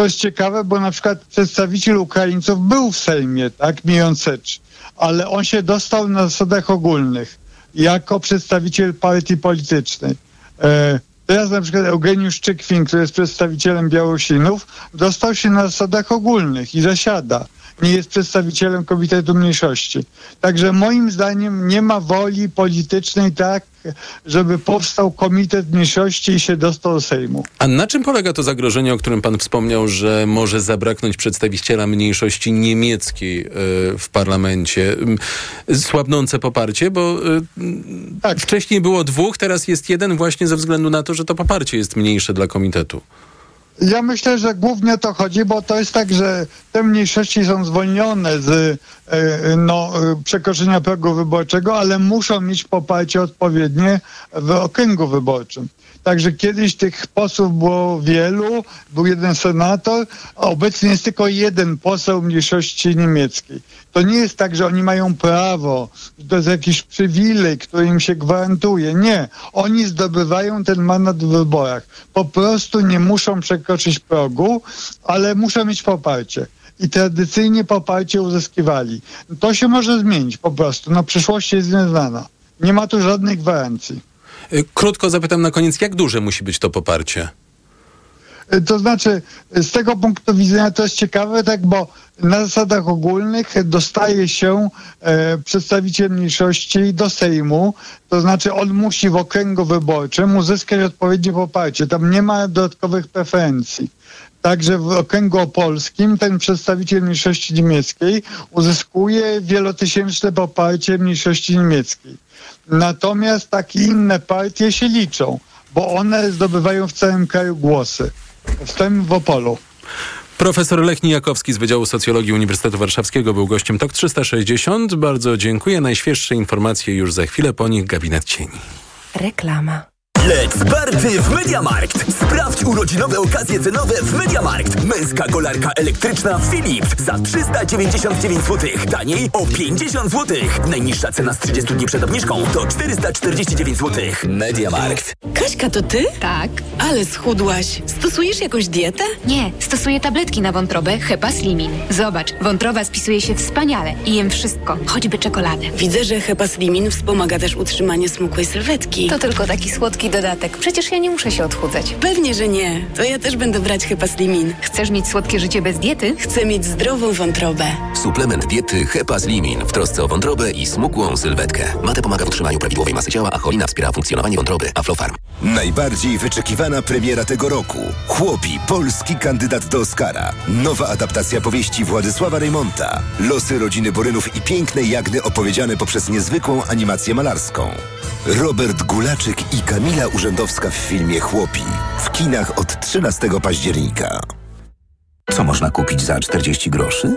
to jest ciekawe, bo na przykład przedstawiciel Ukraińców był w Sejmie, tak, Mijącecz, ale on się dostał na zasadach ogólnych jako przedstawiciel partii politycznej. E, teraz na przykład Eugeniusz Czykwin, który jest przedstawicielem Białosinów, dostał się na zasadach ogólnych i zasiada. Nie jest przedstawicielem Komitetu Mniejszości. Także moim zdaniem nie ma woli politycznej tak, żeby powstał Komitet Mniejszości i się dostał do Sejmu. A na czym polega to zagrożenie, o którym pan wspomniał, że może zabraknąć przedstawiciela mniejszości niemieckiej e, w parlamencie? Słabnące poparcie, bo e, wcześniej było dwóch, teraz jest jeden właśnie ze względu na to, że to poparcie jest mniejsze dla komitetu. Ja myślę, że głównie to chodzi, bo to jest tak, że te mniejszości są zwolnione z e, no, e, przekroczenia progu wyborczego, ale muszą mieć poparcie odpowiednie w okręgu wyborczym. Także kiedyś tych posłów było wielu, był jeden senator, a obecnie jest tylko jeden poseł mniejszości niemieckiej. To nie jest tak, że oni mają prawo, to jest jakiś przywilej, który im się gwarantuje. Nie. Oni zdobywają ten mandat w wyborach. Po prostu nie muszą przekroczyć progu, ale muszą mieć poparcie. I tradycyjnie poparcie uzyskiwali. To się może zmienić po prostu. No przyszłość jest nieznana. Nie ma tu żadnej gwarancji. Y, Krótko zapytam na koniec, jak duże musi być to poparcie? To znaczy, z tego punktu widzenia to jest ciekawe, tak, bo na zasadach ogólnych dostaje się e, przedstawiciel mniejszości do Sejmu, to znaczy on musi w okręgu wyborczym uzyskać odpowiednie poparcie. Tam nie ma dodatkowych preferencji. Także w okręgu opolskim ten przedstawiciel mniejszości niemieckiej uzyskuje wielotysięczne poparcie mniejszości niemieckiej. Natomiast takie inne partie się liczą, bo one zdobywają w całym kraju głosy. W tym w Opolu. Profesor Lech Nijakowski z Wydziału Socjologii Uniwersytetu Warszawskiego był gościem TOK 360. Bardzo dziękuję. Najświeższe informacje już za chwilę, po nich Gabinet Cieni. Reklama. Let's Party w Mediamarkt! Sprawdź urodzinowe okazje cenowe w Mediamarkt. Męska kolarka elektryczna Philips za 399 zł. Taniej o 50 zł. Najniższa cena z 30 dni przed obniżką to 449 zł. Mediamarkt. Kaśka, to ty? Tak. Ale schudłaś. Stosujesz jakąś dietę? Nie, stosuję tabletki na wątrobę Hepa Slimin. Zobacz, wątroba spisuje się wspaniale i jem wszystko, choćby czekoladę. Widzę, że Hepa Slimin wspomaga też utrzymanie smukłej sylwetki. To tylko taki słodki dodatek. Przecież ja nie muszę się odchudzać. Pewnie, że nie. To ja też będę brać Hepa Slimin. Chcesz mieć słodkie życie bez diety? Chcę mieć zdrową wątrobę. Suplement diety Hepa Slimin w trosce o wątrobę i smukłą sylwetkę. Mate pomaga w utrzymaniu prawidłowej masy ciała, a cholina wspiera funkcjonowanie wątroby. Aflofarm. Najbardziej wyczekiwana premiera tego roku. Chłopi, polski kandydat do Oscara. Nowa adaptacja powieści Władysława Reymonta. Losy rodziny Borynów i pięknej Jagny opowiedziane poprzez niezwykłą animację malarską. Robert Gulaczyk i Kamila Urzędowska w filmie Chłopi. W kinach od 13 października. Co można kupić za 40 groszy?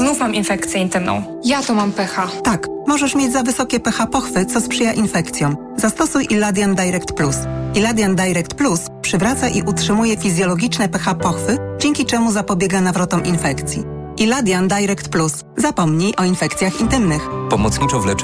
Znów mam infekcję intymną. Ja to mam pH. Tak, możesz mieć za wysokie pH pochwy, co sprzyja infekcjom. Zastosuj Iladian Direct Plus. Iladian Direct Plus przywraca i utrzymuje fizjologiczne pH pochwy, dzięki czemu zapobiega nawrotom infekcji. Iladian Direct Plus. Zapomnij o infekcjach intymnych. Pomocniczo w leczeniu